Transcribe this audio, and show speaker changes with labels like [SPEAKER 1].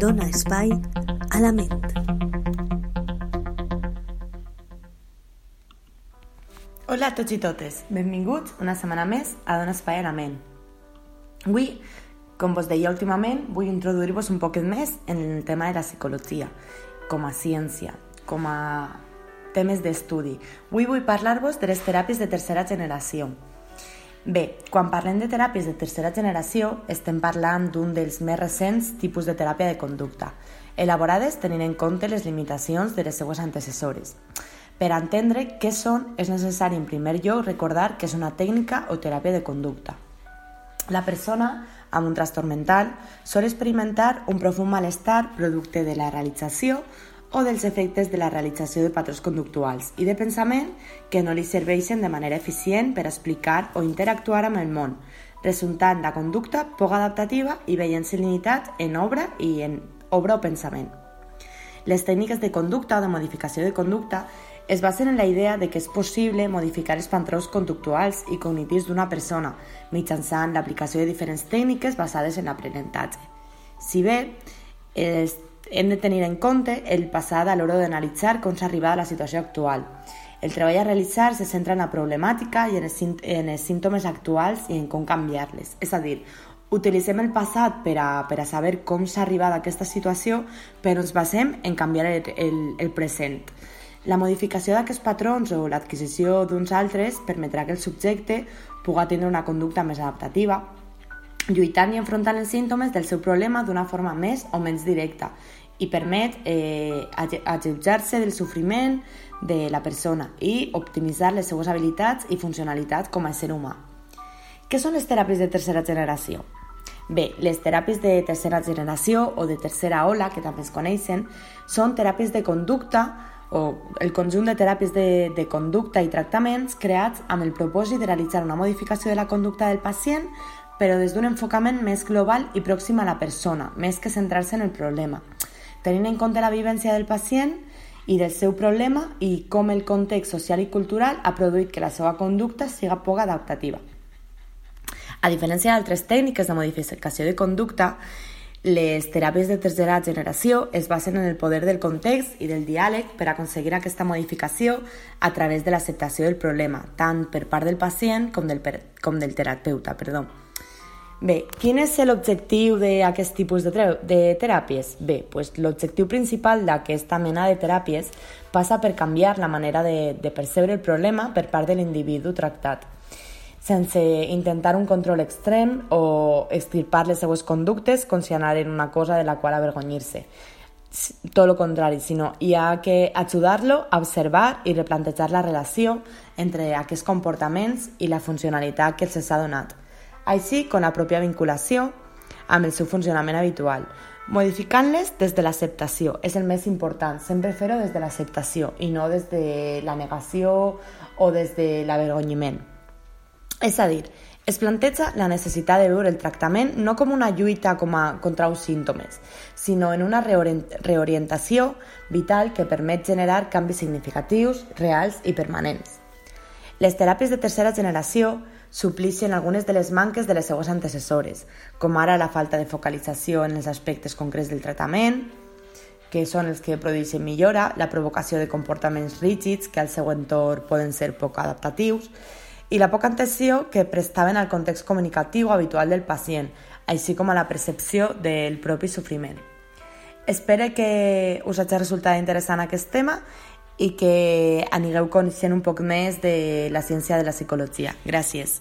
[SPEAKER 1] dona espai a la ment.
[SPEAKER 2] Hola a tots i totes, benvinguts una setmana més a Dona Espai a la Ment. Avui, com vos deia últimament, vull introduir-vos un poquet més en el tema de la psicologia, com a ciència, com a temes d'estudi. Avui vull parlar-vos de les teràpies de tercera generació. Bé, quan parlem de teràpies de tercera generació, estem parlant d'un dels més recents tipus de teràpia de conducta, elaborades tenint en compte les limitacions de les seues antecessores. Per entendre què són, és necessari en primer lloc recordar que és una tècnica o teràpia de conducta. La persona amb un trastorn mental sol experimentar un profund malestar producte de la realització o dels efectes de la realització de patrons conductuals i de pensament que no li serveixen de manera eficient per explicar o interactuar amb el món, resultant la conducta poc adaptativa i veient-se limitat en obra i en obra o pensament. Les tècniques de conducta o de modificació de conducta es basen en la idea de que és possible modificar els patrons conductuals i cognitius d'una persona mitjançant l'aplicació de diferents tècniques basades en l'aprenentatge. Si bé es, hem de tenir en compte el passat a l'hora d'analitzar com s'ha arribat a la situació actual. El treball a realitzar se centra en la problemàtica i en els, en els símptomes actuals i en com canviar-les. És a dir, utilitzem el passat per a, per a saber com s'ha arribat a aquesta situació, però ens basem en canviar el, el, el present. La modificació d'aquests patrons o l'adquisició d'uns altres permetrà que el subjecte pugui tindre una conducta més adaptativa, lluitant i enfrontant els símptomes del seu problema d'una forma més o menys directa i permet eh, alleujar-se del sofriment de la persona i optimitzar les seues habilitats i funcionalitats com a ésser humà. Què són les teràpies de tercera generació? Bé, les teràpies de tercera generació o de tercera ola, que també es coneixen, són teràpies de conducta o el conjunt de teràpies de, de conducta i tractaments creats amb el propòsit de realitzar una modificació de la conducta del pacient, però des d'un enfocament més global i pròxim a la persona, més que centrar-se en el problema, tenint en compte la vivència del pacient i del seu problema i com el context social i cultural ha produït que la seva conducta siga poc adaptativa. A diferència d'altres tècniques de modificació de conducta, les teràpies de tercera generació es basen en el poder del context i del diàleg per aconseguir aquesta modificació a través de l'acceptació del problema, tant per part del pacient com del, com del terapeuta. Perdó. Bé, quin és l'objectiu d'aquest tipus de, de teràpies? Bé, pues, l'objectiu principal d'aquesta mena de teràpies passa per canviar la manera de, de percebre el problema per part de l'individu tractat sense intentar un control extrem o extirpar les seues conductes com si anaren una cosa de la qual avergonyir-se. Tot el contrari, sinó hi ha que ajudar-lo a observar i replantejar la relació entre aquests comportaments i la funcionalitat que els ha donat, així com la pròpia vinculació amb el seu funcionament habitual, modificant-les des de l'acceptació. És el més important, sempre fer-ho des de l'acceptació i no des de la negació o des de l'avergonyiment. És a dir, es planteja la necessitat de veure el tractament no com una lluita com a, contra uns símptomes, sinó en una reorientació vital que permet generar canvis significatius, reals i permanents. Les teràpies de tercera generació suplixen algunes de les manques de les seues antecessores, com ara la falta de focalització en els aspectes concrets del tractament, que són els que produeixen millora, la provocació de comportaments rígids que al seu entorn poden ser poc adaptatius, i la poca atenció que prestaven al context comunicatiu habitual del pacient, així com a la percepció del propi sofriment. Espero que us hagi resultat interessant aquest tema i que anigueu coneixent un poc més de la ciència de la psicologia. Gràcies.